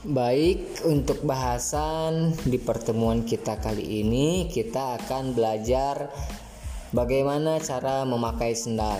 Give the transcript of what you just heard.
Baik, untuk bahasan di pertemuan kita kali ini, kita akan belajar bagaimana cara memakai sendal.